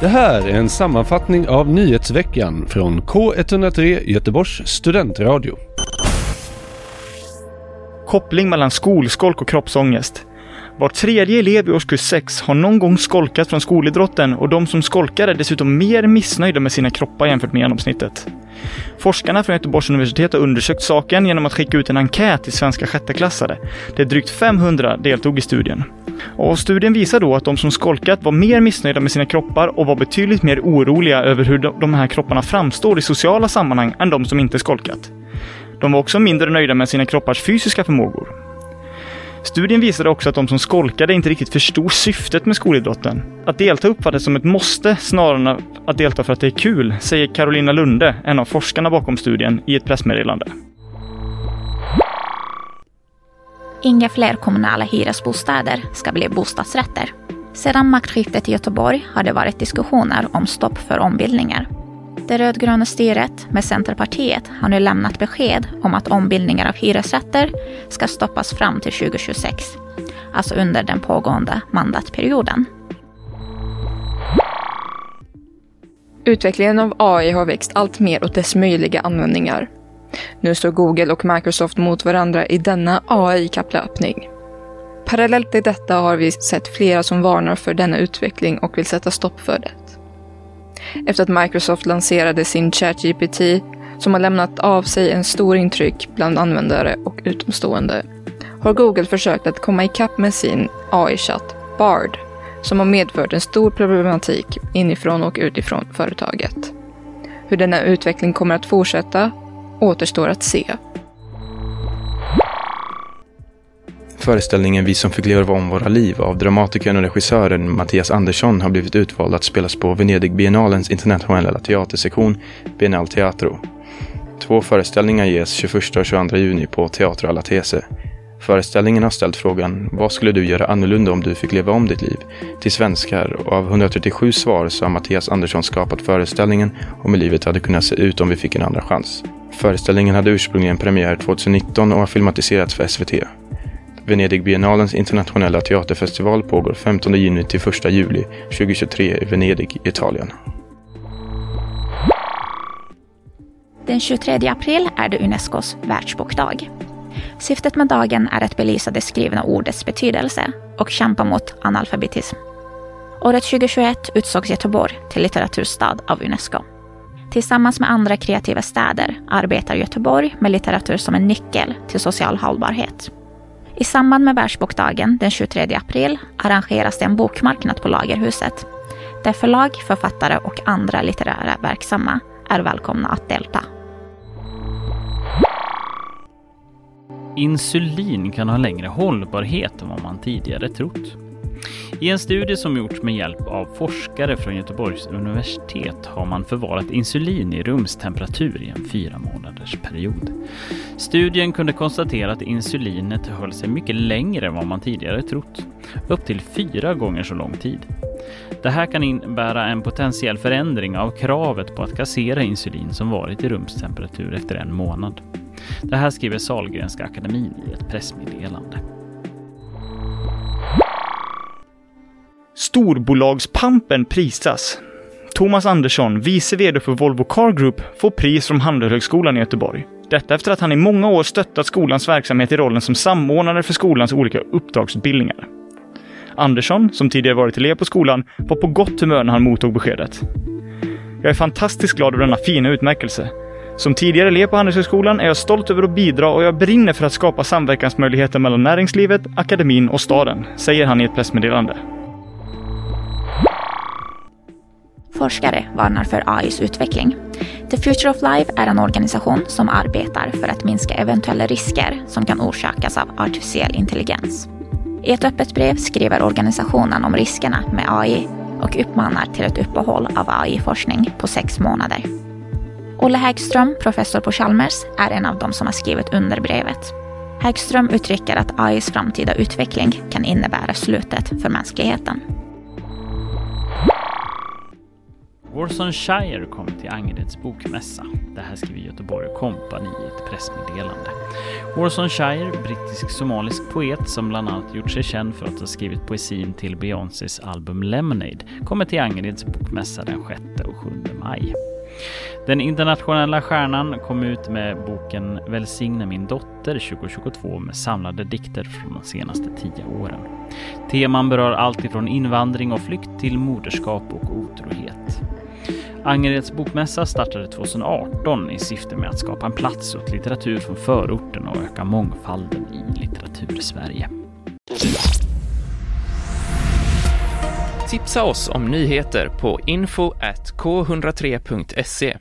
Det här är en sammanfattning av nyhetsveckan från K103 Göteborgs studentradio. Koppling mellan skolskolk och kroppsångest. Var tredje elev i årskurs 6 har någon gång skolkat från skolidrotten och de som skolkar är dessutom mer missnöjda med sina kroppar jämfört med genomsnittet. Forskarna från Göteborgs universitet har undersökt saken genom att skicka ut en enkät till svenska sjätteklassare. Det är drygt 500 deltog i studien. Och studien visar då att de som skolkat var mer missnöjda med sina kroppar och var betydligt mer oroliga över hur de här kropparna framstår i sociala sammanhang än de som inte skolkat. De var också mindre nöjda med sina kroppars fysiska förmågor. Studien visade också att de som skolkade inte riktigt förstod syftet med skolidrotten. Att delta uppfattades som ett måste snarare än att delta för att det är kul, säger Carolina Lunde, en av forskarna bakom studien, i ett pressmeddelande. Inga fler kommunala hyresbostäder ska bli bostadsrätter. Sedan maktskiftet i Göteborg har det varit diskussioner om stopp för ombildningar. Det rödgröna styret med Centerpartiet har nu lämnat besked om att ombildningar av hyresrätter ska stoppas fram till 2026, alltså under den pågående mandatperioden. Utvecklingen av AI har växt allt mer åt dess möjliga användningar. Nu står Google och Microsoft mot varandra i denna AI-kapplöpning. Parallellt till detta har vi sett flera som varnar för denna utveckling och vill sätta stopp för det. Efter att Microsoft lanserade sin ChatGPT som har lämnat av sig en stor intryck bland användare och utomstående har Google försökt att komma ikapp med sin AI-chatt Bard som har medfört en stor problematik inifrån och utifrån företaget. Hur denna utveckling kommer att fortsätta återstår att se. Föreställningen Vi som fick leva om våra liv av dramatikern och regissören Mattias Andersson har blivit utvald att spelas på Venedigbiennalens internationella teatersektion Biennal Teatro. Två föreställningar ges 21 och 22 juni på Teatro alla Tese. Föreställningen har ställt frågan Vad skulle du göra annorlunda om du fick leva om ditt liv? till svenskar och av 137 svar så har Mattias Andersson skapat föreställningen om hur livet hade kunnat se ut om vi fick en andra chans. Föreställningen hade ursprungligen premiär 2019 och har filmatiserats för SVT. Venedigbiennalens internationella teaterfestival pågår 15 juni till 1 juli 2023 i Venedig, Italien. Den 23 april är det Unescos världsbokdag. Syftet med dagen är att belysa det skrivna ordets betydelse och kämpa mot analfabetism. Året 2021 utsågs Göteborg till litteraturstad av Unesco. Tillsammans med andra kreativa städer arbetar Göteborg med litteratur som en nyckel till social hållbarhet. I samband med Världsbokdagen den 23 april arrangeras det en bokmarknad på Lagerhuset där förlag, författare och andra litterära verksamma är välkomna att delta. Insulin kan ha längre hållbarhet än vad man tidigare trott. I en studie som gjorts med hjälp av forskare från Göteborgs universitet har man förvarat insulin i rumstemperatur i en fyra månaders period. Studien kunde konstatera att insulinet höll sig mycket längre än vad man tidigare trott, upp till fyra gånger så lång tid. Det här kan innebära en potentiell förändring av kravet på att kassera insulin som varit i rumstemperatur efter en månad. Det här skriver Salgrenska akademin i ett pressmeddelande. Storbolagspampen prisas. Thomas Andersson, vice VD för Volvo Car Group, får pris från Handelshögskolan i Göteborg. Detta efter att han i många år stöttat skolans verksamhet i rollen som samordnare för skolans olika uppdragsutbildningar. Andersson, som tidigare varit elev på skolan, var på gott humör när han mottog beskedet. Jag är fantastiskt glad över denna fina utmärkelse. Som tidigare elev på Handelshögskolan är jag stolt över att bidra och jag brinner för att skapa samverkansmöjligheter mellan näringslivet, akademin och staden, säger han i ett pressmeddelande. Forskare varnar för AIs utveckling. The Future of Life är en organisation som arbetar för att minska eventuella risker som kan orsakas av artificiell intelligens. I ett öppet brev skriver organisationen om riskerna med AI och uppmanar till ett uppehåll av AI-forskning på sex månader. Olle Hägström, professor på Chalmers, är en av dem som har skrivit under brevet. Hägström uttrycker att AIs framtida utveckling kan innebära slutet för mänskligheten. Warson Shire kom till Angereds bokmässa. Det här skriver Göteborg Company i ett pressmeddelande. Warson Shire, brittisk-somalisk poet som bland annat gjort sig känd för att ha skrivit poesin till Beyoncés album Lemonade, kommer till Angereds bokmässa den 6 och 7 maj. Den internationella stjärnan kom ut med boken Välsigna min dotter 2022 med samlade dikter från de senaste tio åren. Teman berör allt ifrån invandring och flykt till moderskap och otrohet. Angereds bokmässa startade 2018 i syfte med att skapa en plats åt litteratur från förorten och öka mångfalden i litteratur-Sverige. Tipsa oss om nyheter på info k103.se.